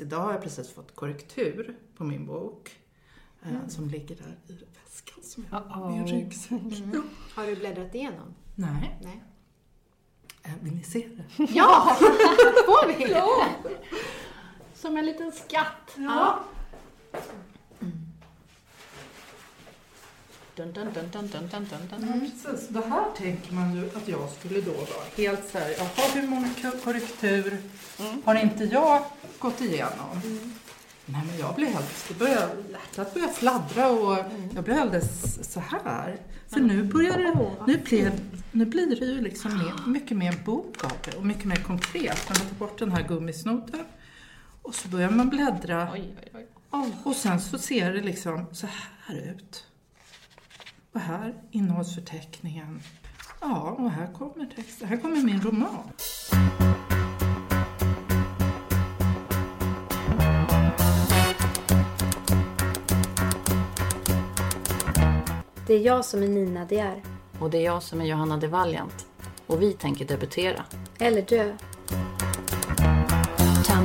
Idag har jag precis fått korrektur på min bok eh, Mm. som ligger där i väskan som jag har i min ryggsäck. Mm. Har du bläddrat igenom? Nej, Nej. eh, vill ni se det? Ja! Får vi? Ja! Som en liten skatt. Ja. Dun, dun, dun, dun, dun, dun, dun, dun. Ja, precis. Det här tänker man ju att jag skulle då vara helt så här, jaha hur många ko- korrektur har inte jag gått igenom? Nej men jag blev helt, det började, hjärtat började fladdra och jag blev alldeles så här. För nu börjar det, nu blir, nu blir det ju liksom mer, mycket mer en bok av det och mycket mer konkret. Man tar bort den här gummisnoten och så börjar man bläddra Oj, oj, oj. och sen så ser det liksom så här ut. Och här innehållsförteckningen. Ja, och här kommer texten. Här kommer min roman. Det är jag som är Nina De är. Och det är jag som är Johanna de Valiant. Och vi tänker debutera. Eller dö.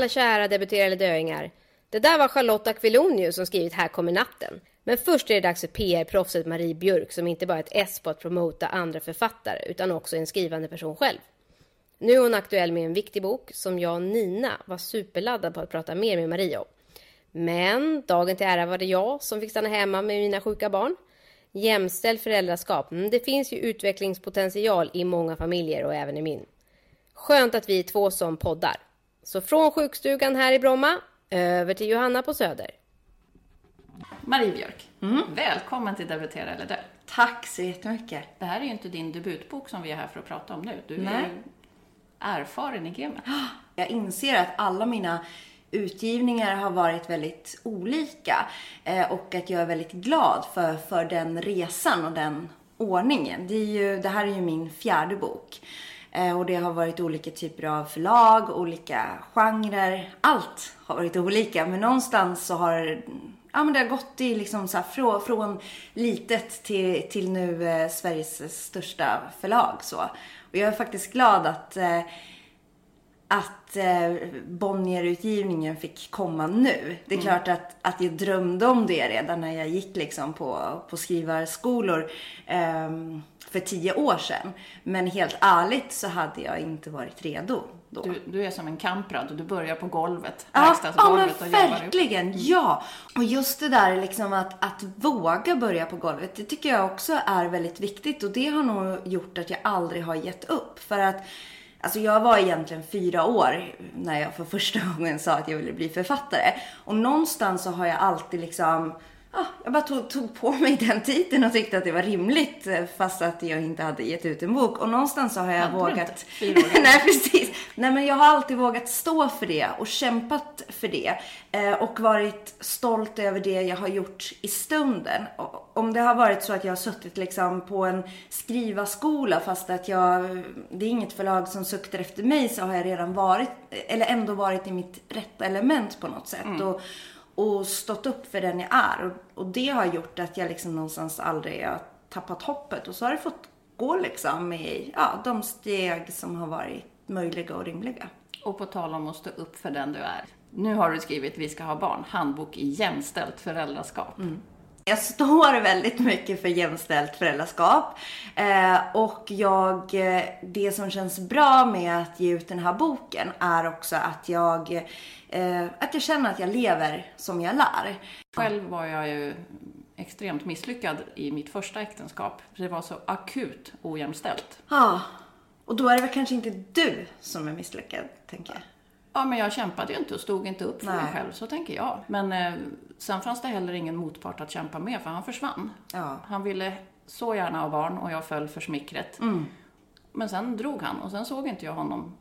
Alla kära debuterade döingar. Det där var Charlotte Aquilonius som skrivit Här kommer natten. Men först är det dags för PR-proffset Marie Björk som inte bara är ett S på att promota andra författare utan också är en skrivande person själv. Nu är hon aktuell med en viktig bok som jag och Nina var superladdad på att prata mer med Marie om. Men dagen till ära var det jag som fick stanna hemma med mina sjuka barn. Jämställd föräldraskap, mm, det finns ju utvecklingspotential i många familjer och även i min. Skönt att vi är två som poddar. Så från sjukstugan här i Bromma, över till Johanna på Söder. Marie Björk, välkommen till Debutera eller dö. Tack så jättemycket. Det här är ju inte din debutbok som vi är här för att prata om nu. Du är Nej. ju erfaren i gamet. Jag inser att alla mina utgivningar har varit väldigt olika eh, och att jag är väldigt glad för, för den resan och den ordningen. Det, är ju, det här är ju min fjärde bok. Eh, och det har varit olika typer av förlag, olika genrer. Allt har varit olika men någonstans så har Ja, men det har gått i liksom så här, från, från litet till, till nu eh, Sveriges största förlag. Så. Och jag är faktiskt glad att eh, att eh, Bonnier-utgivningen fick komma nu. Det är klart att, att jag drömde om det redan när jag gick liksom på, på skrivarskolor ehm, för tio år sedan. Men helt ärligt så hade jag inte varit redo då. Du, du är som en kamprad och du börjar på golvet, Ja, ja men och jobbar upp. verkligen. Ja. Och just det där liksom att, att våga börja på golvet, det tycker jag också är väldigt viktigt. Och det har nog gjort att jag aldrig har gett upp. För att Alltså jag var egentligen fyra år när jag för första gången sa att jag ville bli författare. Och någonstans så har jag alltid liksom, ja, jag bara tog, tog på mig den titeln och tyckte att det var rimligt eh, fast att jag inte hade gett ut en bok. Och någonstans så har jag Hade vågat... Nej, precis. Nej, men jag har alltid vågat stå för det och kämpat för det. Eh, och varit stolt över det jag har gjort i stunden. Och om det har varit så att jag har suttit liksom på en skrivarskola fast att jag, det är inget förlag som suktar efter mig så har jag redan varit, eller ändå varit i mitt rätta element på något sätt. Och, och stått upp för den jag är. Och, och det har gjort att jag liksom någonstans aldrig har tappat hoppet. Och så har det fått gå liksom i ja, de steg som har varit möjliga och rimliga. Och på tal om att stå upp för den du är. Nu har du skrivit Vi ska ha barn, handbok i jämställt föräldraskap. Jag står väldigt mycket för jämställt föräldraskap. Eh, och jag, eh, det som känns bra med att ge ut den här boken är också att jag, eh, att jag känner att jag lever som jag lär. Själv var jag ju extremt misslyckad i mitt första äktenskap. Det var så akut ojämställt. Ja, och då är det väl kanske inte du som är misslyckad, tänker jag. Ja, men jag kämpade ju inte och stod inte upp för mig Nej. själv, så tänker jag. Men eh, sen fanns det heller ingen motpart att kämpa med, för han försvann. Ja. Han ville så gärna ha barn och jag föll för smickret. Men sen drog han och sen såg inte jag honom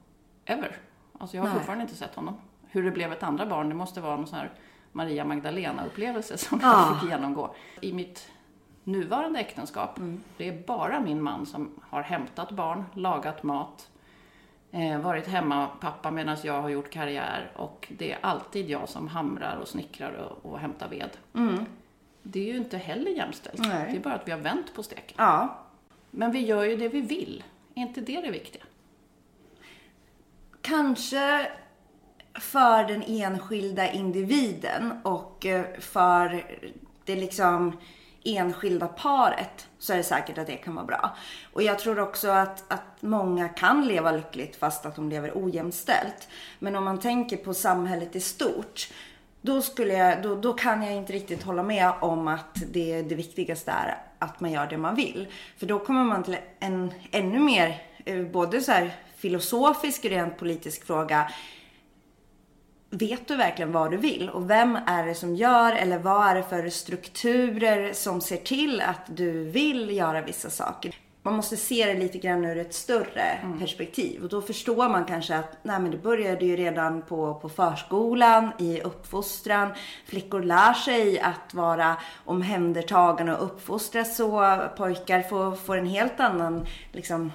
ever. Alltså jag har Nej. fortfarande inte sett honom. Hur det blev ett andra barn, det måste vara någon sån här Maria Magdalena-upplevelse som Ja. jag fick genomgå. I mitt nuvarande äktenskap, det är bara min man som har hämtat barn, lagat mat, varit hemma pappa medan jag har gjort karriär och det är alltid jag som hamrar och snickrar och, och hämtar ved. Det är ju inte heller jämställt. Nej. Det är bara att vi har vänt på steken. Ja, Men vi gör ju det vi vill. Är inte det det viktiga? kanske för den enskilda individen och eh, för det liksom enskilda paret så är det säkert att det kan vara bra. Och jag tror också att, att många kan leva lyckligt fast att de lever ojämställt. Men om man tänker på samhället i stort då, skulle jag, då, då kan jag inte riktigt hålla med om att det, det viktigaste är att man gör det man vill. För då kommer man till en ännu mer, eh, både så här filosofisk och rent politisk fråga. Vet du verkligen vad du vill? Och vem är det som gör eller vad är det för strukturer som ser till att du vill göra vissa saker? Man måste se det lite grann ur ett större perspektiv och då förstår man kanske att nej men det började ju redan på, på förskolan, i uppfostran. Flickor lär sig att vara omhändertagande och uppfostras så. Pojkar får, får en helt annan liksom,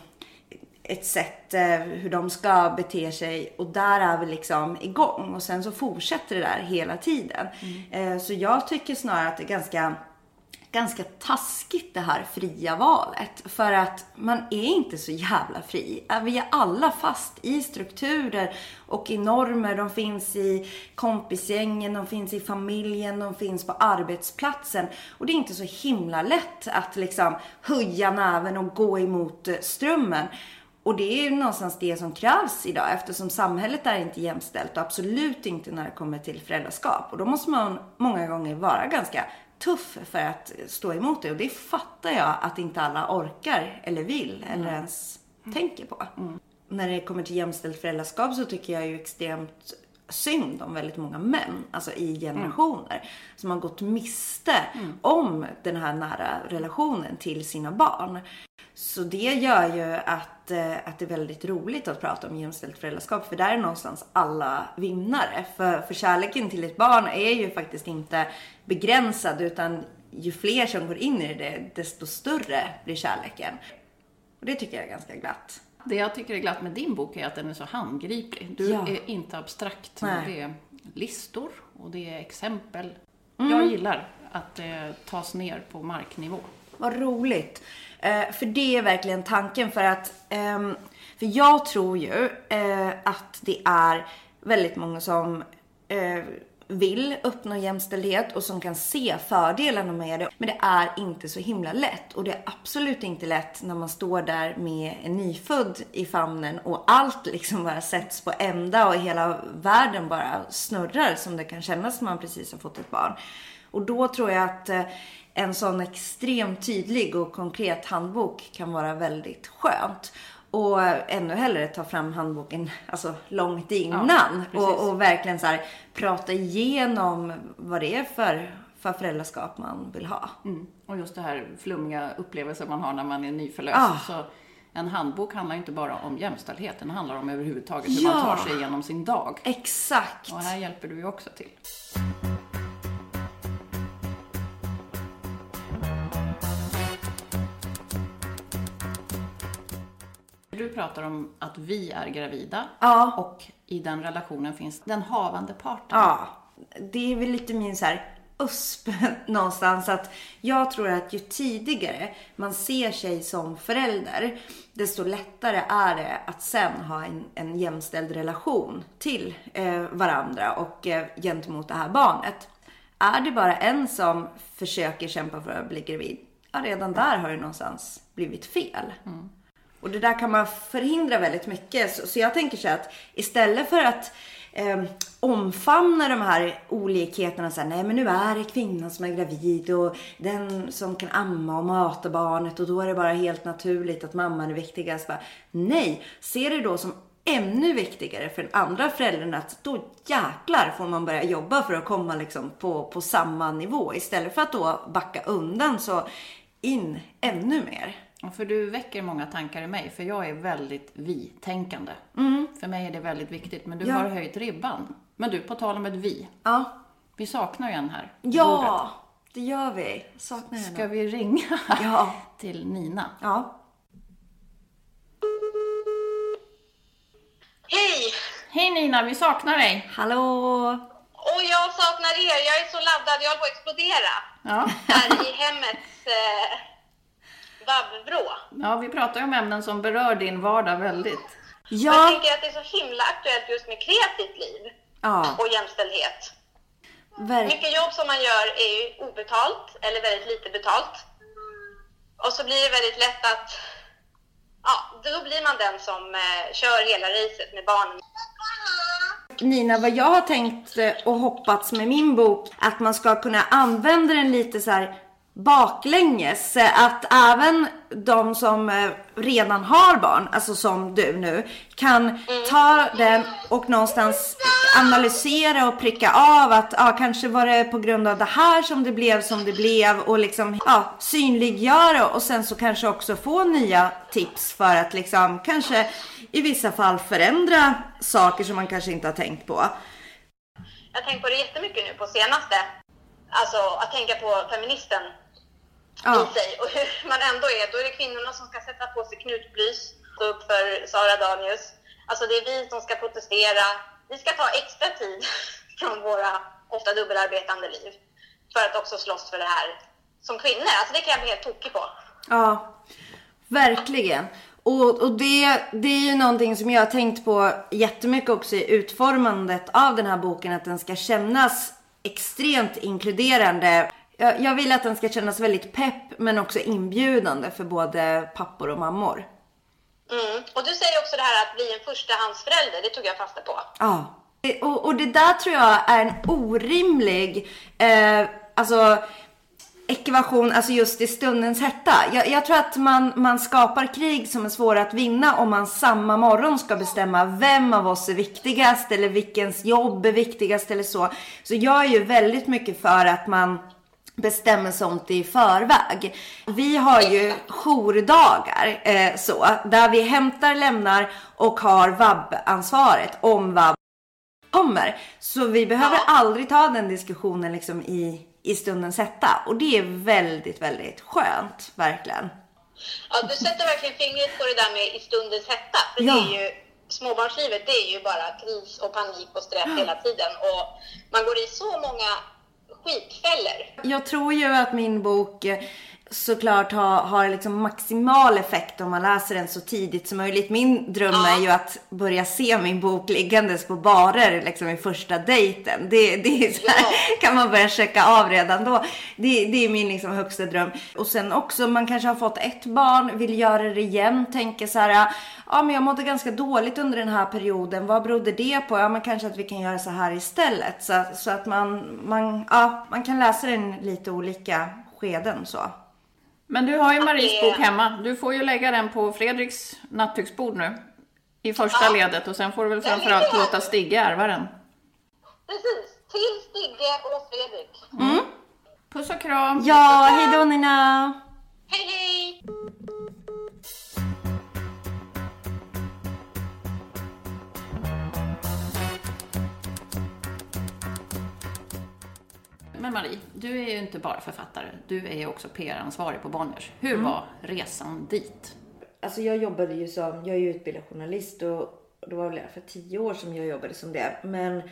ett sätt eh, hur de ska bete sig och där är vi liksom igång och sen så fortsätter det där hela tiden. Eh, så jag tycker snarare att det är ganska ganska taskigt det här fria valet. För att man är inte så jävla fri. Äh, Vi är alla fast i strukturer och i normer. De finns i kompisgängen, de finns i familjen, de finns på arbetsplatsen. Och det är inte så himla lätt att liksom höja näven och gå emot eh, strömmen. Och det är ju någonstans det som krävs idag eftersom samhället är inte jämställt och absolut inte när det kommer till föräldraskap. Och då måste man många gånger vara ganska tuff för att stå emot det. Och det fattar jag att inte alla orkar eller vill eller ens tänker på. När det kommer till jämställt föräldraskap så tycker jag ju extremt synd om väldigt många män, alltså i generationer, som har gått miste om den här nära relationen till sina barn. Så det gör ju att, eh, att det är väldigt roligt att prata om jämställt föräldraskap för där är någonstans alla vinnare. För, för kärleken till ett barn är ju faktiskt inte begränsad utan ju fler som går in i det desto större blir kärleken. Och det tycker jag är ganska glatt. Det jag tycker är glatt med din bok är att den är så handgriplig. Du Ja. är inte abstrakt. Det är listor och det är exempel. Mm. Jag gillar att det tas ner på marknivå. Vad roligt. Eh, för det är verkligen tanken för att, ehm, för jag tror ju eh, att det är väldigt många som eh, vill uppnå jämställdhet och som kan se fördelarna med det. Men det är inte så himla lätt och det är absolut inte lätt när man står där med en nyfödd i famnen och allt liksom bara sätts på ända och hela världen bara snurrar som det kan kännas när man precis har fått ett barn. Och då tror jag att eh, en sån extremt tydlig och konkret handbok kan vara väldigt skönt. Och ännu hellre ta fram handboken alltså, långt innan precis. och, och verkligen så här, prata igenom vad det är för, för föräldraskap man vill ha. Mm. Och just det här flummiga upplevelser man har när man är nyförlöst. Ah. Så en handbok handlar inte bara om jämställdhet, den handlar om överhuvudtaget hur Ja. man tar sig igenom sin dag. Exakt. Och här hjälper du ju också till. Du pratar om att vi är gravida Ja. och i den relationen finns den havande parten. Ja, det är väl lite min så här USP någonstans att jag tror att ju tidigare man ser sig som förälder desto lättare är det att sen ha en, en jämställd relation till eh, varandra och eh, gentemot det här barnet. Är det bara en som försöker kämpa för att bli gravid, ja redan där har det någonstans blivit fel. Och det där kan man förhindra väldigt mycket. Så, så jag tänker så här att istället för att eh, omfamna de här olikheterna. Så här, nej men nu är det kvinnan som är gravid och den som kan amma och mata barnet och då är det bara helt naturligt att mamman är viktigast. Bara, nej, se det då som ännu viktigare för den andra föräldern att då jäklar får man börja jobba för att komma liksom på, på samma nivå. Istället för att då backa undan så in ännu mer. För du väcker många tankar i mig, för jag är väldigt vi-tänkande. För mig är det väldigt viktigt, men du Ja. har höjt ribban. Men du, på tal om ett vi. Ja, Vi saknar ju en här ja det gör vi. Saknar bordet. henne. Ska vi ringa Ja. till Nina? Ja. Hej! Hej Nina, vi saknar dig! Hallå! Och jag saknar er. Jag är så laddad. Jag håller på att explodera Ja, här i hemmets eh, vabbvrå. ja vi pratar ju om ämnen som berör din vardag väldigt. Jag Ja. tänker att det är så himla aktuellt just med kreativt liv Ja, och jämställdhet. verkligen. Mycket jobb som man gör är ju obetalt eller väldigt lite betalt. Och så blir det väldigt lätt att, ja, då blir man den som eh, kör hela racet med barnen. Nina, vad jag har tänkt eh, och hoppats med min bok, att man ska kunna använda den lite så här baklänges. Eh, Att även de som eh, redan har barn, alltså som du nu, kan ta den och någonstans analysera och pricka av att ja, kanske var det på grund av det här som det blev som det blev och liksom ja, synliggöra och sen så kanske också få nya tips för att liksom kanske i vissa fall förändra saker som man kanske inte har tänkt på. Jag har tänkt på det jättemycket nu på senaste. Alltså att tänka på feministen Ja. i sig och hur man ändå är. Då är det kvinnorna som ska sätta på sig knutblys, stå upp för Sara Danius. Alltså det är vi som ska protestera. Vi ska ta extra tid från våra ofta dubbelarbetande liv för att också slåss för det här som kvinnor. Alltså det kan jag bli helt tokig på. Ja, verkligen. Och, och det, det är ju någonting som jag har tänkt på jättemycket också i utformandet av den här boken. Att den ska kännas extremt inkluderande. Jag, vill att den ska kännas väldigt pepp men också inbjudande för både pappor och mammor. Mm. Och du säger också det här att bli en förstahandsförälder, det tog jag fasta på. Ja. Och, och det där tror jag är en orimlig, eh, alltså ekvation, alltså just i stundens hetta. Jag, jag tror att man, man skapar krig som är svåra att vinna om man samma morgon ska bestämma vem av oss är viktigast eller vilkens jobb är viktigast eller så. Så jag är ju väldigt mycket för att man bestämmer sånt i förväg. Vi har ju jourdagar eh, så, där vi hämtar, lämnar och har vab-ansvaret om vab kommer. Så vi behöver aldrig ta den diskussionen liksom i, i stundens hetta. Och det är väldigt, väldigt skönt, verkligen. Ja, du sätter verkligen fingret på det där med i stundens hetta. För Ja. det är ju, småbarnslivet det är ju bara kris och panik och stress hela tiden. Och man går i så många skitfällor. Jag tror ju att min bok eh, såklart har, har liksom maximal effekt om man läser den så tidigt som möjligt. Min dröm är ju att börja se min bok liggandes på barer liksom i första dejten. Det, det är så här, kan man börja checka av redan då. Det, det är min liksom högsta dröm. Och sen också, man kanske har fått ett barn, vill göra det igen, tänker så här, ja men jag mådde ganska dåligt under den här perioden. Vad berodde det på? Ja men kanske att vi kan göra så här istället. Så, så att man, man, ja, man kan läsa den lite olika skeden så. Men du har ju Maries det- bok hemma. Du får ju lägga den på Fredriks nattduksbord nu. I första ledet och sen får du väl framförallt låta Stigge ärva den. Precis. Till Stigge och Fredrik. Puss och kram! Ja, hej då Nina! Hej hej! Men Marie, du är ju inte bara författare. Du är ju också PR-ansvarig på Bonniers. Hur var resan dit? Alltså jag jobbade ju som, jag är ju utbildad journalist och det var väl för tio år som jag jobbade som det. Men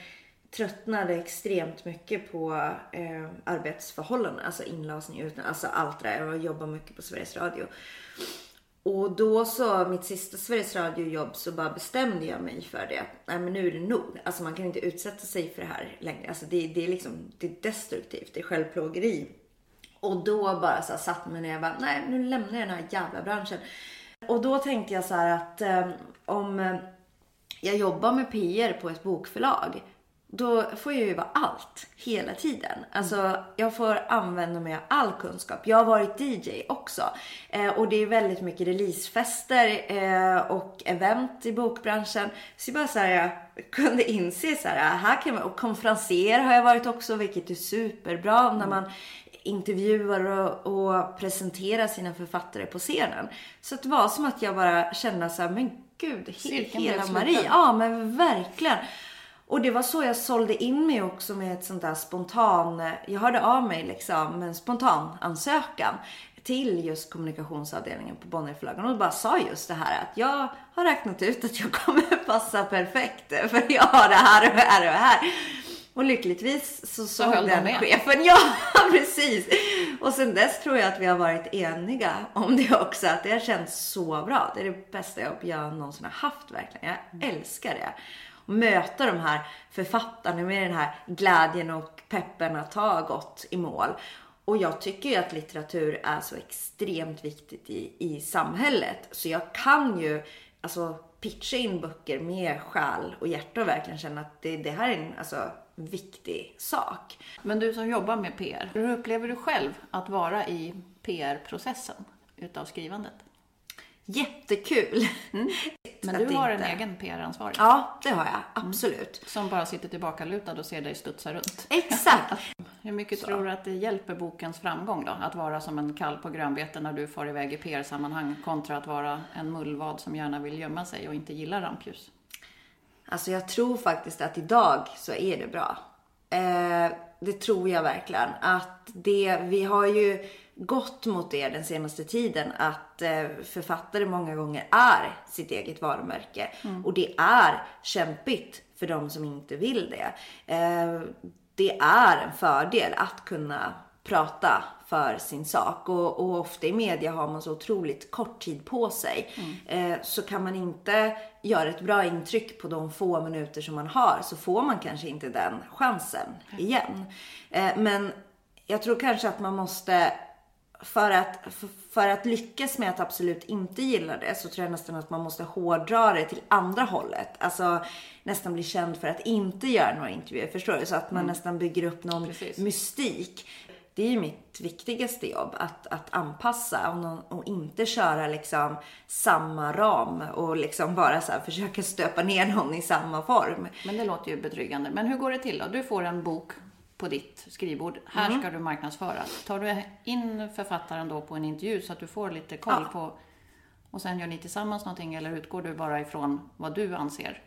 tröttnade extremt mycket på eh, arbetsförhållanden, alltså inlasning, utan, alltså allt det där. Jag jobbar mycket på Sveriges Radio. Och då så, mitt sista Sveriges Radio-jobb så bara bestämde jag mig för det. Nej men nu är det nog. Alltså man kan inte utsätta sig för det här längre. Alltså det, det är liksom, det är destruktivt, det är självplågeri. Och då bara så här, satt mig ner och bara, nej nu lämnar jag den här jävla branschen. Och då tänkte jag så här att eh, om jag jobbar med PR på ett bokförlag då får jag ju vara allt hela tiden. Alltså jag får använda mig av all kunskap. Jag har varit DJ också. Eh, och det är väldigt mycket releasefester eh, och event i bokbranschen. Så jag bara så här, jag kunde inse så här, här kan man, och konferenser har jag varit också, vilket är superbra när man intervjuar och, och presenterar sina författare på scenen. Så det var som att jag bara kände så här, men gud, he, hela. Marie. Ja, men verkligen. Och det var så jag sålde in mig också med ett sånt där spontan, jag hörde av mig liksom med en spontan ansökan till just kommunikationsavdelningen på Bonnierförlagen och bara sa just det här att jag har räknat ut att jag kommer passa perfekt för jag har det här och det här och det här. Och lyckligtvis så såg den med. chefen, ja precis. Och sen dess tror jag att vi har varit eniga om det också, att det har känts så bra. Det är det bästa jobb jag någonsin har haft verkligen. Jag älskar det. Och möta de här författarna med den här glädjen och peppen att ha gått i mål. Och jag tycker ju att litteratur är så extremt viktigt i, i samhället. Så jag kan ju alltså, pitcha in böcker med själ och hjärta och verkligen känna att det, det här är en alltså, viktig sak. Men du som jobbar med PR, hur upplever du själv att vara i PR-processen utav skrivandet? Jättekul! Men Att du har en inte- egen PR-ansvarig Ja, det har jag. Absolut. som bara sitter tillbakalutad och ser dig studsa runt. Exakt. Hur mycket tror du att det hjälper bokens framgång då? Att vara som en kall på grönbete när du far iväg i PR-sammanhang kontra att vara en mullvad som gärna vill gömma sig och inte gillar rampljus? Alltså jag tror faktiskt att idag så är det bra. Eh, det tror jag verkligen. Att det, vi har ju gått mot det den senaste tiden att eh, författare många gånger är sitt eget varumärke. Och det är kämpigt för de som inte vill det. Eh, det är en fördel att kunna prata för sin sak och, och ofta i media har man så otroligt kort tid på sig. Eh, så kan man inte göra ett bra intryck på de få minuter som man har så får man kanske inte den chansen igen. Eh, men jag tror kanske att man måste för att, för, att lyckas med att absolut inte gilla det så tror jag nästan att man måste hårdra det till andra hållet. Alltså nästan bli känd för att inte göra några intervjuer. Förstår du? Så att man nästan bygger upp någon Precis. mystik. Det är ju mitt viktigaste jobb, att, att anpassa och, någon, och inte köra liksom samma ram och liksom bara så försöka stöpa ner någon i samma form. Men det låter ju betryggande. Men hur går det till då? Du får en bok på ditt skrivbord. Här Mm. ska du marknadsföra. Tar du in författaren då på en intervju så att du får lite koll Ja. på och sen gör ni tillsammans någonting eller utgår du bara ifrån vad du anser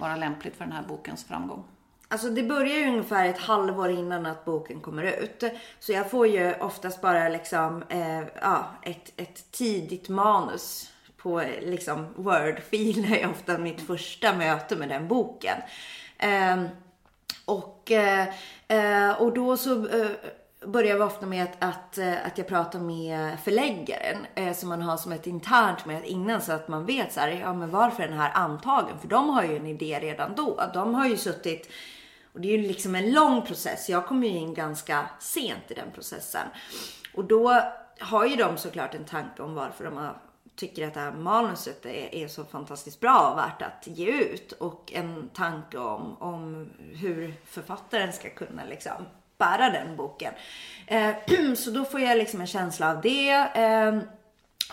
vara lämpligt för den här bokens framgång? Alltså det börjar ju ungefär ett halvår innan att boken kommer ut. Så jag får ju oftast bara liksom, eh, ja, ett, ett tidigt manus på liksom Word. Det är ofta mitt första möte med den boken. Ehm, eh, och, eh, och då så eh, börjar vi ofta med att, att, eh, att jag pratar med förläggaren eh, som man har som ett internt möte innan så att man vet så här, ja men varför är den här antagen? För de har ju en idé redan då. De har ju suttit och det är ju liksom en lång process. Jag kom ju in ganska sent i den processen. Och då har ju de såklart en tanke om varför de har, tycker att det här manuset är, är så fantastiskt bra och värt att ge ut. Och en tanke om, om hur författaren ska kunna liksom bära den boken. Eh, så då får jag liksom en känsla av det. Eh,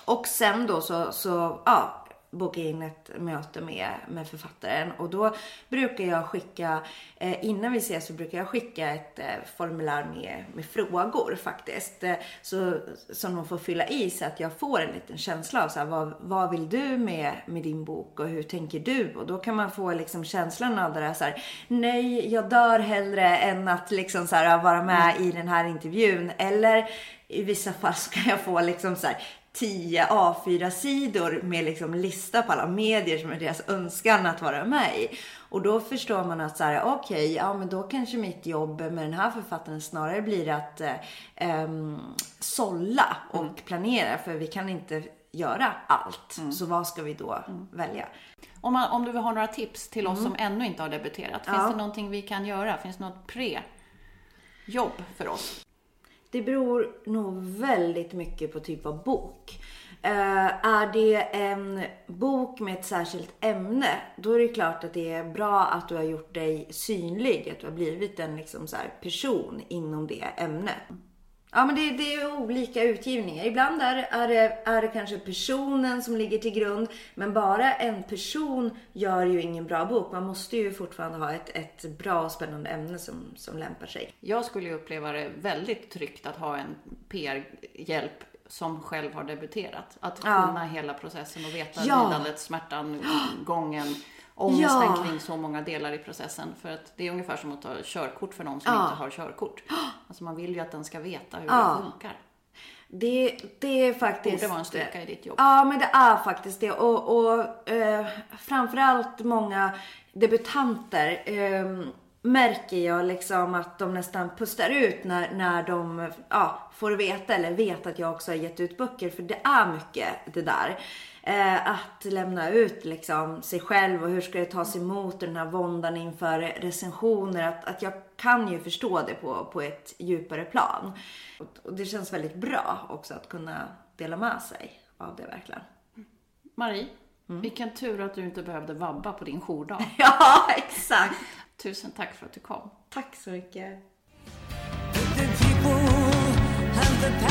och sen då så, så ja, bokar jag in ett möte med, med författaren och då brukar jag skicka, eh, innan vi ses så brukar jag skicka ett eh, formulär med, med frågor faktiskt. Eh, så, som de får fylla i så att jag får en liten känsla av så här, vad, vad vill du med, med din bok och hur tänker du? Och då kan man få liksom känslan av det där så här, nej jag dör hellre än att liksom så här, vara med i den här intervjun. Eller i vissa fall så kan jag få liksom så här 10 A4-sidor med liksom lista på alla medier som är deras önskan att vara med i. Och då förstår man att så här, okej, ja men då kanske mitt jobb med den här författaren snarare blir att eh, ehm, sålla och planera för vi kan inte göra allt. Så vad ska vi då välja? Om, man, om du vill ha några tips till oss som ännu inte har debuterat. Finns Ja. det någonting vi kan göra? Finns det något pre-jobb för oss? Det beror nog väldigt mycket på typ av bok. Uh, är det en bok med ett särskilt ämne, då är det klart att det är bra att du har gjort dig synlig, att du har blivit en liksom så här person inom det ämnet. Ja, men det, det är olika utgivningar. Ibland är, är, det, är det kanske personen som ligger till grund. Men bara en person gör ju ingen bra bok. Man måste ju fortfarande ha ett, ett bra och spännande ämne som, som lämpar sig. Jag skulle ju uppleva det väldigt tryggt att ha en PR-hjälp som själv har debuterat. Att Ja. kunna hela processen och veta Ja. lidandet, smärtan, gången, ångesten Ja. kring så många delar i processen. För att det är ungefär som att ta körkort för någon som Ja. inte har körkort. Alltså man vill ju att den ska veta hur Ja. det funkar. Det, det är faktiskt... Borde vara en styrka i ditt jobb. Ja, men det är faktiskt det. Och, och eh, framförallt många debutanter eh, märker jag liksom att de nästan pustar ut när, när de ja, får veta eller vet att jag också har gett ut böcker. För det är mycket det där. Eh, att lämna ut liksom sig själv och hur ska det tas emot den här våndan inför recensioner. Att, att jag kan ju förstå det på, på ett djupare plan. Och, och det känns väldigt bra också att kunna dela med sig av det verkligen. Marie, vilken tur att du inte behövde vabba på din jourdag. Ja, exakt. Tusen tack för att du kom. Tack så mycket. The people have the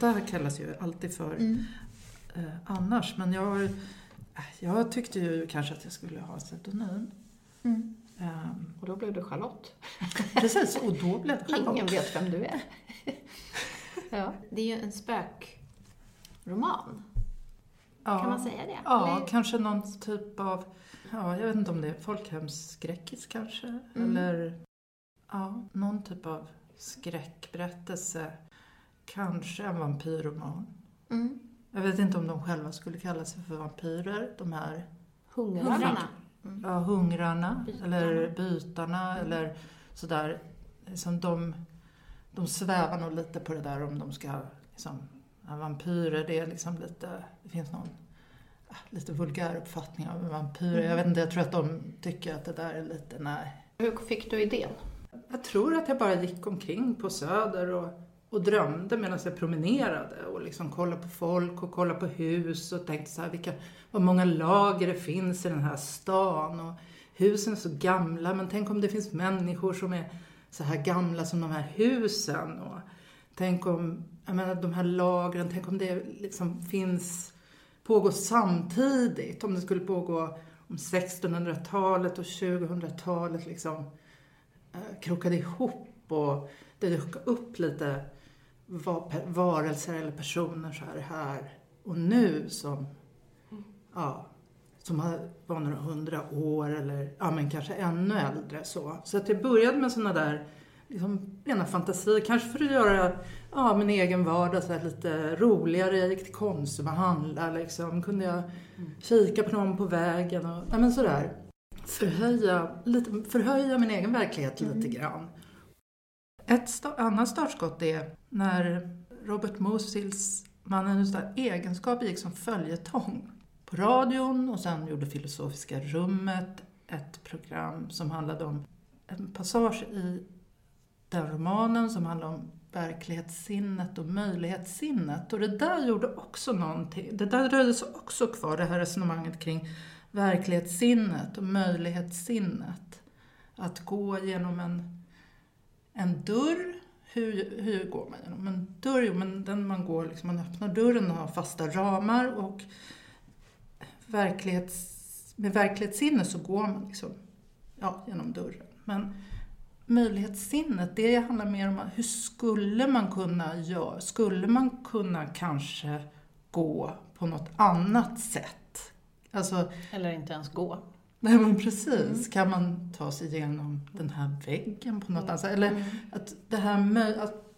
Lotta kallas ju alltid för eh, annars, men jag, eh, jag tyckte ju kanske att jag skulle ha pseudonym. Ehm, Och då blev du Charlotte. precis, och då blev det Charlotte. Ingen vet vem du är. ja, det är ju en spökroman. Ja. Kan man säga det? Ja, Eller- kanske någon typ av, ja, jag vet inte om det är folkhemsskräckis kanske, eller ja, någon typ av skräckberättelse. Kanske en vampyrroman. Mm. Jag vet inte om de själva skulle kalla sig för vampyrer, de här Hungrarna. ja, hungrarna, Bytarna. eller bytarna, eller sådär. Som de, de svävar nog lite på det där om de ska, liksom, vampyrer, det är liksom lite, det finns någon ah, lite vulgär uppfattning av vampyrer. Jag vet inte, jag tror att de tycker att det där är lite, nej. Hur fick du idén? Jag tror att jag bara gick omkring på Söder och, och drömde medan jag promenerade och liksom kollade på folk och kollade på hus och tänkte så här, vilka, vad många lager det finns i den här stan och husen är så gamla men tänk om det finns människor som är så här gamla som de här husen och tänk om, jag menar de här lagren, tänk om det liksom finns, pågår samtidigt, om det skulle pågå om 1600-talet och 2000-talet liksom eh, krokade ihop och det dök upp lite varelser eller personer så här, här och nu som, ja, som var några hundra år eller ja, men kanske ännu äldre. Så, så att jag började med sådana där liksom, rena fantasier, kanske för att göra ja, min egen vardag så här, lite roligare. Jag gick till Konsum och handlade liksom. Kunde jag kika på någon på vägen och ja, men sådär förhöja, lite, förhöja min egen verklighet lite grann. Ett sta- annat startskott är när Robert Musils Mannen utan egenskap gick som följetong på radion och sen gjorde Filosofiska rummet ett program som handlade om en passage i den romanen som handlade om verklighetssinnet och möjlighetssinnet. Och det där gjorde också någonting, det där dröjde sig också kvar, det här resonemanget kring verklighetssinnet och möjlighetssinnet. Att gå genom en, en dörr, hur, hur går man genom en dörr? Jo, men den man går, liksom, man öppnar dörren och har fasta ramar och verklighets, med verklighetssinne så går man liksom, ja, genom dörren. Men möjlighetssinnet, det handlar mer om hur skulle man kunna göra? Skulle man kunna kanske gå på något annat sätt? Alltså, Eller inte ens gå nej men precis. Kan man ta sig igenom den här väggen på något annat sätt? Eller att det här med att,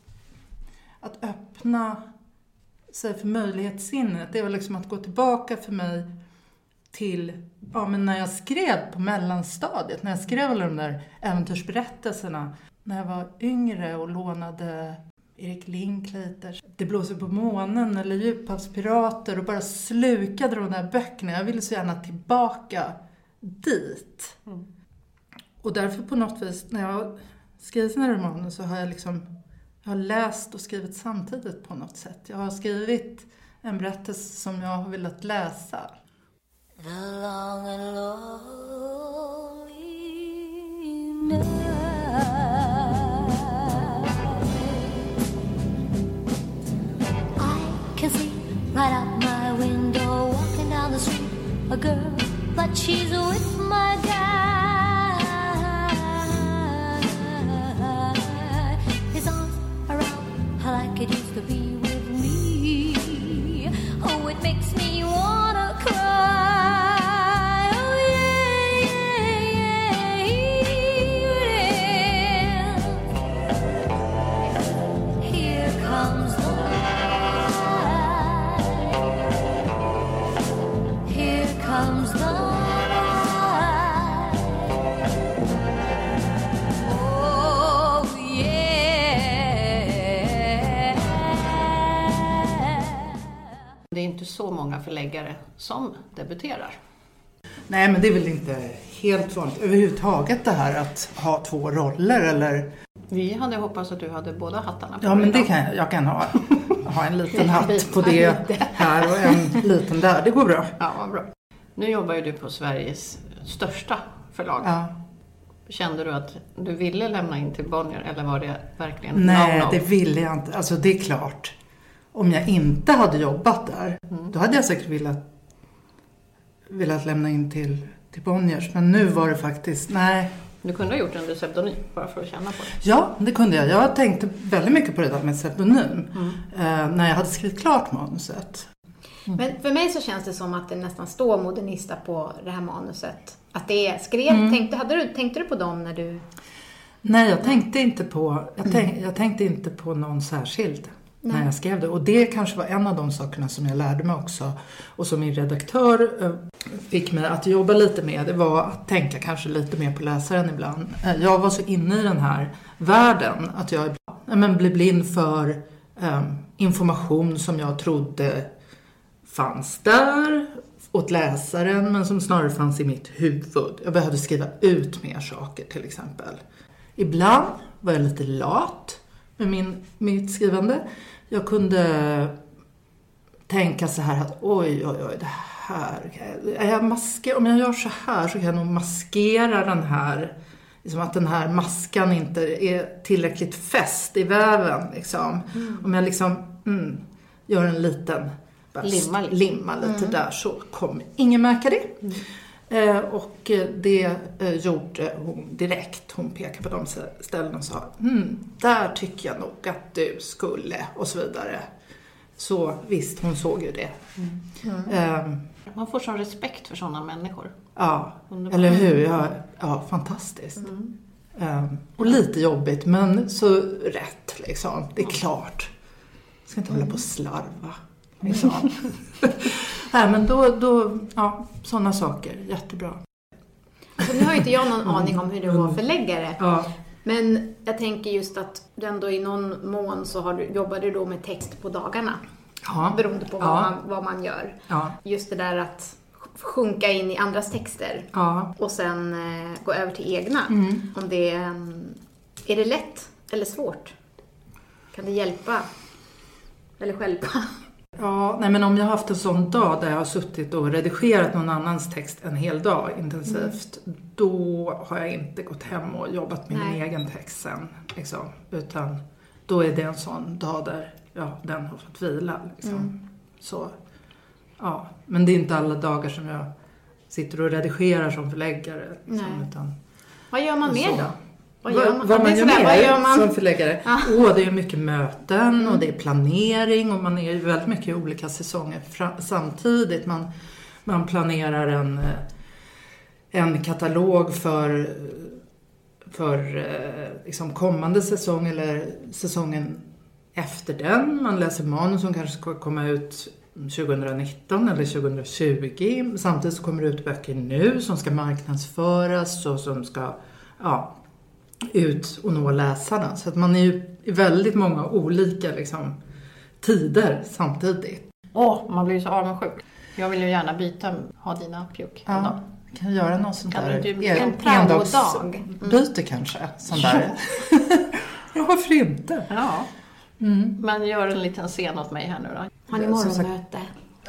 att öppna sig för möjlighetssinnet, det väl liksom att gå tillbaka för mig till ja, men när jag skrev på mellanstadiet, när jag skrev alla de där äventyrsberättelserna. När jag var yngre och lånade Erik Linklaters Det blåser på månen eller Djuphavspirater och bara slukade de där böckerna. Jag ville så gärna tillbaka dit. Och därför på något vis, när jag har skrivit sina romaner så har jag liksom jag har läst och skrivit samtidigt på något sätt. Jag har skrivit en berättelse som jag har velat läsa. The long and lonely night. I can see right out my window, walking down the street, a girl, but she's with my guy. His arms around her like it used to be with me. Oh, it makes me wanna Det är inte så många förläggare som debuterar. Nej, men det är väl inte helt vanligt överhuvudtaget det här att ha två roller eller... Vi hade hoppats att du hade båda hattarna på Ja, men det kan jag. Jag kan ha, ha en liten hatt på det här och en liten där. Det går bra. Ja, vad bra. Nu jobbar ju du på Sveriges största förlag. Ja. Kände du att du ville lämna in till Bonnier eller var det verkligen Nej, no-no? det ville jag inte. Alltså det är klart. Om jag inte hade jobbat där, då hade jag säkert velat, velat lämna in till, till Bonniers. Men nu var det faktiskt, nej. Du kunde ha gjort det under pseudonym bara för att känna på det. Ja, det kunde jag. Jag tänkte väldigt mycket på det där med pseudonym. Eh, när jag hade skrivit klart manuset. Men för mig så känns det som att det nästan står modernista på det här manuset. Att det är, skrev, tänkte, hade du, tänkte du på dem när du... Nej, jag tänkte inte på, jag tänk, jag tänkte inte på någon särskild när jag skrev det. Och det kanske var en av de sakerna som jag lärde mig också och som min redaktör eh, fick mig att jobba lite med. Det var att tänka kanske lite mer på läsaren ibland. Eh, Jag var så inne i den här världen att jag ja, men blev blind för eh, information som jag trodde fanns där åt läsaren men som snarare fanns i mitt huvud. Jag behövde skriva ut mer saker till exempel. Ibland var jag lite lat med min, mitt skrivande. Jag kunde tänka så här att oj, oj, oj, det här. Är jag masker, om jag gör så här så kan jag nog maskera den här Liksom att den här maskan inte är tillräckligt fäst i väven. Liksom. Om jag liksom mm, gör en liten bara Limma lite. limma lite där så kommer ingen märka det. Eh, och det eh, gjorde hon direkt. Hon pekade på de ställen och sa mm, där tycker jag nog att du skulle och så vidare. Så visst, hon såg ju det. Eh, Man får sån respekt för sådana människor. ja, Underbart. eller hur? Ja, ja fantastiskt. Eh, och lite jobbigt, men så rätt liksom. Det är klart. Jag ska inte hålla på och slarva. Liksom. Nej, men då, då ja, sådana saker. Jättebra. Alltså, nu har ju inte jag någon aning om hur det var förläggare. Ja, Men jag tänker just att du ändå i någon mån så har du, jobbar du då med text på dagarna. ja, Beroende på vad, Ja. man, vad man gör. ja, Just det där att sjunka in i andras texter ja. och sen eh, gå över till egna. Mm. Om det är, det lätt eller svårt? Kan det hjälpa? Eller stjälpa? Ja, nej men om jag har haft en sån dag där jag har suttit och redigerat någon annans text en hel dag intensivt, då har jag inte gått hem och jobbat med min Nej. egen text sen. Liksom. Utan då är det en sån dag där ja, den har fått vila. Liksom. Så, ja. Men det är inte alla dagar som jag sitter och redigerar som förläggare. Liksom, utan, Vad gör man mer då? Vad gör man, vad man gör sådär, vad gör man? som förläggare? Ja. Åh, det är mycket möten och det är planering och man är ju väldigt mycket i olika säsonger samtidigt. Man, man planerar en, eh, en katalog för, för eh, liksom kommande säsong eller säsongen efter den. Man läser manus som kanske ska komma ut 2019 eller 2020. Samtidigt så kommer det ut böcker nu som ska marknadsföras och som ska ja, ut och nå läsarna. Så att man är ju i väldigt många olika liksom, tider samtidigt. Åh, man blir ju så avundsjuk. Jag vill ju gärna byta, ha dina pjuck en dag. Ja, kan göra någon sån Kan där du- en- en endagsbyte kanske. Sån där. ja, varför inte? Ja. Mm. Men gör en liten scen åt mig här nu då. Har ni morgonmöte?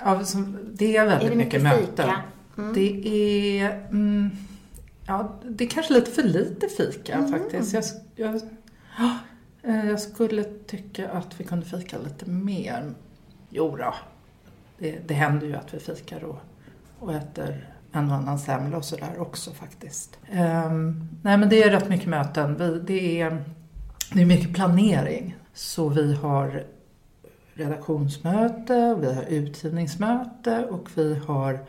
Ja, som, det är väldigt Är det mycket, mycket möten. Mm. Det är... Mm, ja, det är kanske lite för lite fika Mm. faktiskt. Jag, jag, ja, eh, jag skulle tycka att vi kunde fika lite mer. Jo då, det, det händer ju att vi fikar och, och äter en och annan semla och sådär också faktiskt. Ehm, nej men det är rätt mycket möten. Vi, det, är, det är mycket planering. Så vi har redaktionsmöte, vi har utgivningsmöte och vi har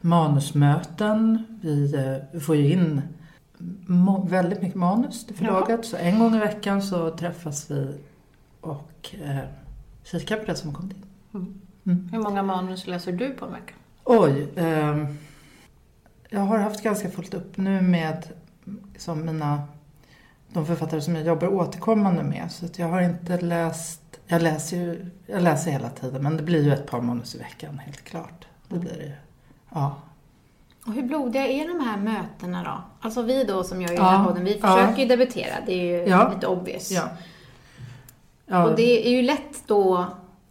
manusmöten. Vi, eh, får ju in väldigt mycket manus till förlaget. Så en gång i veckan så träffas vi och eh, kikar på det som kommit in. Hur många manus läser du på en vecka? Oj. ehm, jag har haft ganska fullt upp nu med som mina, de författare som jag jobbar återkommande med. Så att jag har inte läst, jag läser ju, jag läser hela tiden men det blir ju ett par manus i veckan helt klart. Det blir det ju. Ja. Och hur blodiga är de här mötena då? Alltså vi då som gör ju den Ja, här podden, vi ja. försöker ju debutera. Det är ju Ja. lite obvious. ja. ja. Och det är ju lätt då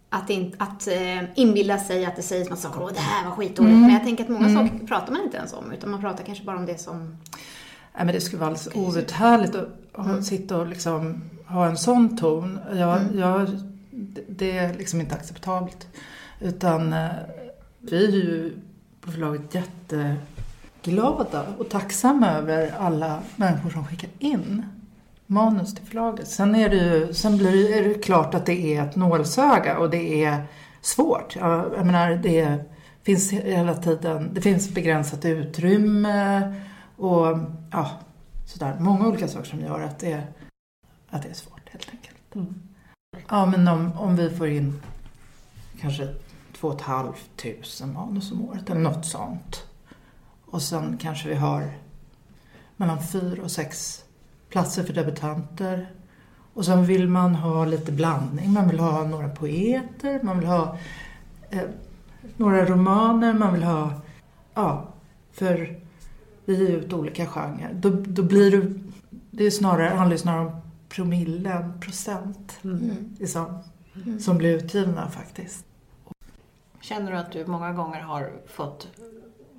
att, in, att eh, inbilla sig att det sägs massa saker. Åh, det här var skitdåligt. Mm. Men jag tänker att många Mm. saker pratar man inte ens om. Utan man pratar kanske bara om det som... Nej, men det skulle vara alldeles outhärdligt att ha, sitta och liksom ha en sån ton. Jag, jag, det- det är liksom inte acceptabelt. Utan eh, vi är ju på förlaget jätteglada och tacksamma över alla människor som skickar in manus till förlaget. Sen, är det ju, sen blir det, är det klart att det är ett nålsöga och det är svårt. Jag, jag menar, det finns hela tiden, det finns begränsat utrymme och ja, sådär. Många olika saker som gör att det, att det är svårt helt enkelt. Ja, men om, om vi får in kanske två och ett halvt tusen manus om året eller något sånt. Och sen kanske vi har mellan fyra och sex platser för debutanter. Och sen vill man ha lite blandning. Man vill ha några poeter, man vill ha eh, några romaner, man vill ha... Ja, för vi är ute olika genrer. Då, då blir det... Det är snarare, handlar ju snarare om promillen, procent, i som, som blir utgivna faktiskt. Känner du att du många gånger har fått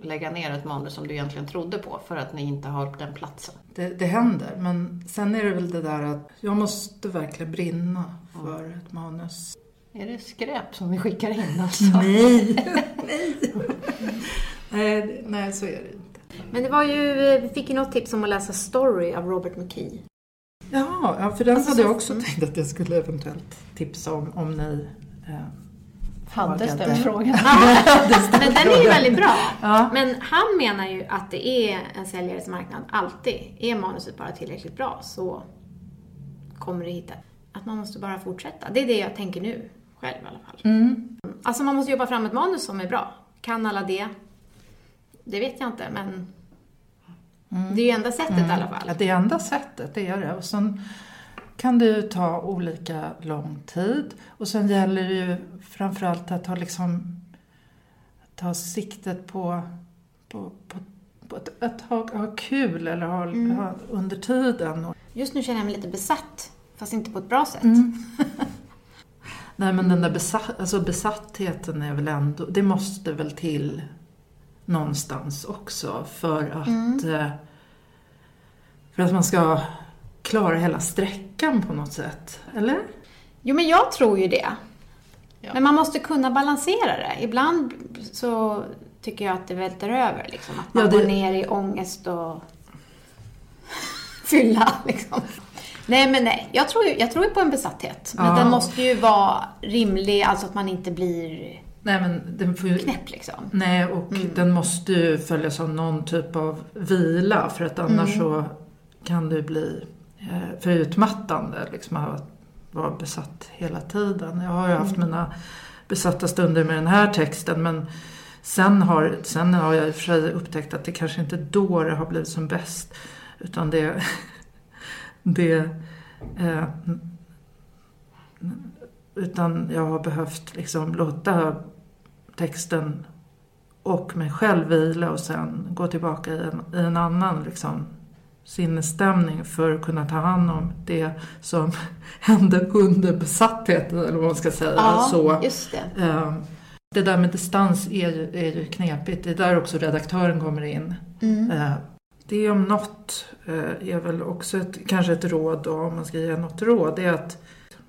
lägga ner ett manus som du egentligen trodde på för att ni inte har den platsen? Det, det händer, men sen är det väl det där att jag måste verkligen brinna för ett manus. Är det skräp som ni skickar in alltså? Nej! nej. nej! Nej, så är det inte. Men det var ju, eh, vi fick ju något tips om att läsa Story av Robert McKee. Ja, ja för den Alltså, hade jag så- också mm. tänkt att jag skulle eventuellt tipsa om, om ni eh, Hade ställt frågan. Men den är ju väldigt bra. Ja. Men han menar ju att det är en säljares marknad alltid. Är manuset bara tillräckligt bra så kommer det hitta. Att man måste bara fortsätta. Det är det jag tänker nu, själv i alla fall. Mm. Alltså man måste jobba fram ett manus som är bra. Kan alla det? Det vet jag inte, men det är ju enda sättet i alla fall. Ja, det är enda sättet, det är det. Och sen kan det ju ta olika lång tid. Och sen gäller det ju framförallt att ha liksom ta siktet på, på, på, på att, att ha, ha kul eller ha, Mm. ha under tiden. Just nu känner jag mig lite besatt, fast inte på ett bra sätt. nej men den där besatt, alltså besattheten är väl ändå, det måste väl till någonstans också för att, eh, för att man ska klara hela sträckan på något sätt. Eller? Jo, men jag tror ju det. Ja. Men man måste kunna balansera det. Ibland så tycker jag att det välter över, liksom. Att man Ja, det- går ner i ångest och fylla, liksom. Nej, men nej. Jag tror, ju- jag tror på en besatthet. Men Ja. den måste ju vara rimlig, alltså att man inte blir Nej men den får ju, knäpp, liksom. Nej, och den måste ju följas av någon typ av vila för att annars så kan det bli för utmattande liksom att vara besatt hela tiden. Jag har ju haft mina besatta stunder med den här texten. Men sen har, sen har jag i och för sig upptäckt att det kanske inte är då det har blivit som bäst. Utan det... det eh, utan jag har behövt liksom låta texten och mig själv vila och sen gå tillbaka i en, i en annan liksom, sinnesstämning för att kunna ta hand om det som hände under besattheten, eller vad man ska säga. Ja, Så, just det. eh, det där med distans är ju, är ju knepigt. Det är där också redaktören kommer in. Mm. Eh, det om något eh, är väl också ett, kanske ett råd, då, om man ska ge något råd, det är att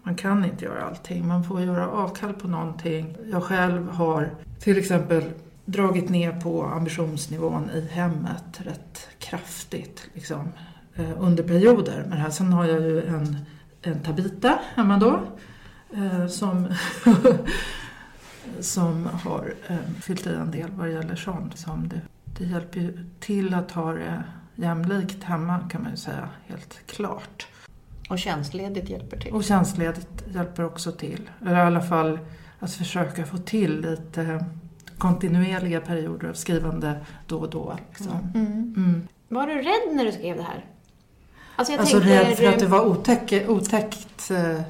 man kan inte göra allting. Man får göra avkall på någonting. Jag själv har till exempel dragit ner på ambitionsnivån i hemmet rätt kraftigt liksom, eh, under perioder det här. Sen har jag ju en, en Tabita hemma då eh, som, som har eh, fyllt i en del vad det gäller sånt. Som det, det hjälper ju till att ha det jämlikt hemma kan man ju säga, helt klart. Och tjänstledigt hjälper till. Och tjänstledigt hjälper också till. Eller i alla fall att försöka få till lite kontinuerliga perioder av skrivande då och då. Liksom. Mm. Var du rädd när du skrev det här? Alltså jag Alltså tänker, rädd för att det var otäck, otäckt. eh,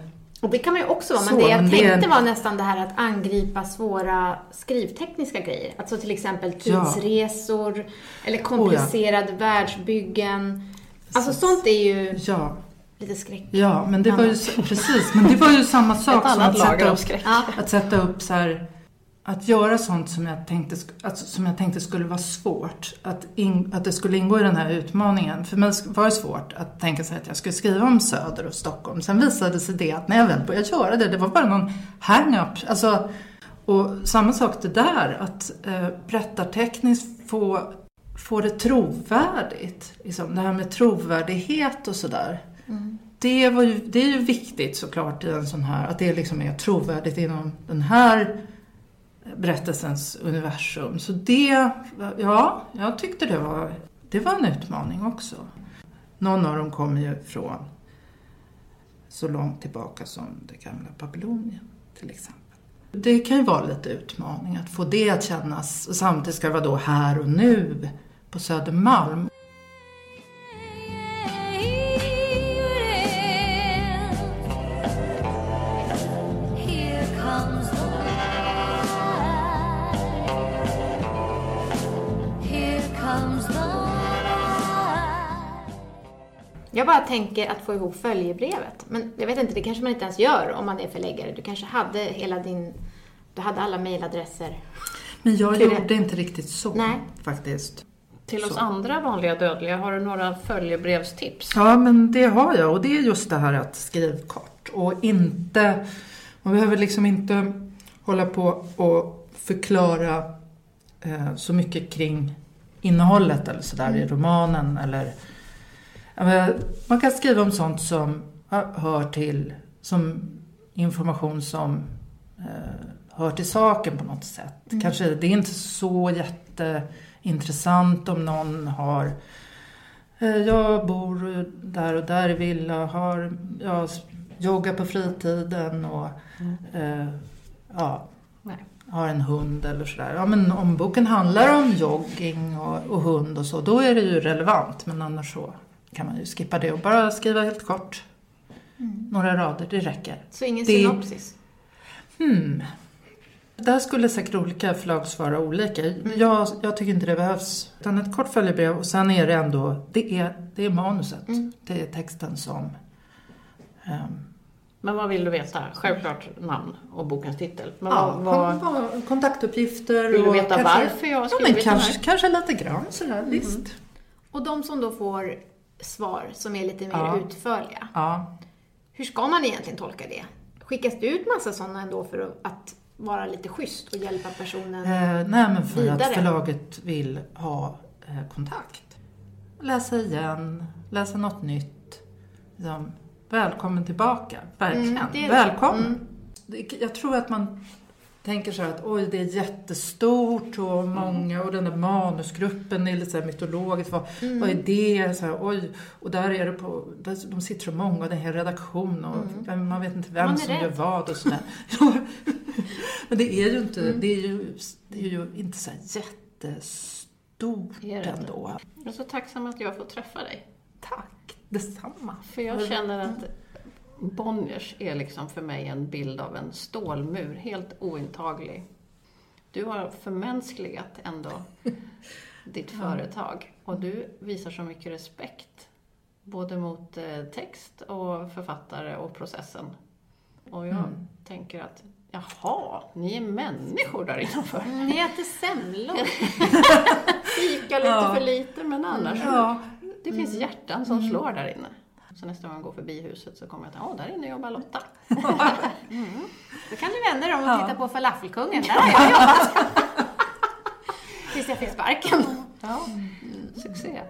Och det kan man ju också vara, men Så, det jag men det tänkte är- var nästan det här att angripa svåra skrivtekniska grejer. Alltså till exempel Ja. tidsresor, eller komplicerade världsbyggen. Alltså sånt är ju Ja, lite skräck. ja, men det var ju precis, men det var ju samma sak som att sätta av upp, att sätta upp så här, att göra sånt som jag tänkte, alltså, som jag tänkte skulle vara svårt. Att, in, att det skulle ingå i den här utmaningen. För mig var det svårt att tänka sig att jag skulle skriva om Söder och Stockholm. Sen visade sig det att när jag väl började göra det, det var bara någon hang-up. Alltså, och samma sak det där, att eh, berättartekniskt få, få det trovärdigt. Liksom, det här med trovärdighet och sådär. Det, var ju, det är ju viktigt såklart i en sån här, att det liksom är trovärdigt inom den här berättelsens universum. Så det, ja, jag tyckte det var, det var en utmaning också. Någon av dem kommer ju från så långt tillbaka som det gamla Babylonien till exempel. Det kan ju vara lite utmaning att få det att kännas, och samtidigt ska det vara då här och nu på Södermalm. Jag bara tänker att få ihop följebrevet. Men jag vet inte, det kanske man inte ens gör om man är förläggare. Du kanske hade hela din... Du hade alla mejladresser. Men jag Till det. gjorde inte riktigt så Nej. faktiskt. Till oss Så. andra vanliga dödliga, har du några följebrevstips? Ja, men det har jag och det är just det här att skriva kort och inte... Man behöver liksom inte hålla på och förklara eh, så mycket kring innehållet eller sådär i romanen eller... Man kan skriva om sånt som hör till, som information som eh, hör till saken på något sätt. Kanske, det är inte så jätteintressant om någon har Eh, Jag bor där och där i villa, har, jag joggar på fritiden och eh, ja, Nej. har en hund eller sådär. Ja, men om boken handlar om jogging och, och hund och så, då är det ju relevant. Men annars så kan man ju skippa det och bara skriva helt kort. Några rader, det räcker. Så ingen Det- synopsis. Hmm. Där skulle säkert olika förlag svara olika. Jag, jag tycker inte det behövs. Utan ett kort följebrev och sen är det ändå, det är, det är manuset. Det är texten som... ehm, Men vad vill du veta? Självklart namn och bokens titel. Men ja, vad, vad, kontaktuppgifter vill du och veta kanske, varför jag har Ja, skrivit men den kanske, kanske lite grann sådär, visst. Och de som då får svar som är lite mer Ja. utförliga. Ja. Hur ska man egentligen tolka det? Skickas det ut massa sådana ändå för att- vara lite schysst och hjälpa personen? Eh, nej, men för Vidare. att förlaget vill ha eh, kontakt. Läsa igen, läsa något nytt. Liksom, välkommen tillbaka, verkligen. Mm, det det. välkommen. Det- Jag tror att man tänker så här att oj, det är jättestort och många och den där manusgruppen är lite så här mytologiskt. Vad, Mm. vad är det? Så här, oj, och där är det på, där, de sitter så många och det är en hel redaktion och vem, man vet inte vem Mm. Som rädd. gör vad och sådär. Men det är ju inte, Mm. det är ju, det är ju inte så här jättestort ändå. Jag är så tacksam att jag får träffa dig. Tack, detsamma. För jag känner att Bonniers är liksom för mig en bild av en stålmur, helt ointaglig. Du har förmänskligat ändå ditt företag och du visar så mycket respekt både mot eh, text och författare och processen. Och jag tänker att jaha, ni är människor där innanför. Ni äter semlor. Fika lite Ja. för lite men annars Ja. Det finns hjärtan som slår där inne. Så nästa gång jag går förbi huset så kommer jag att, ja, där inne jobbar Lotta. Då kan du vända dig om och titta på Falafelkungen. Där har jag jobbat. Tills jag fick sparken. Ja, succé.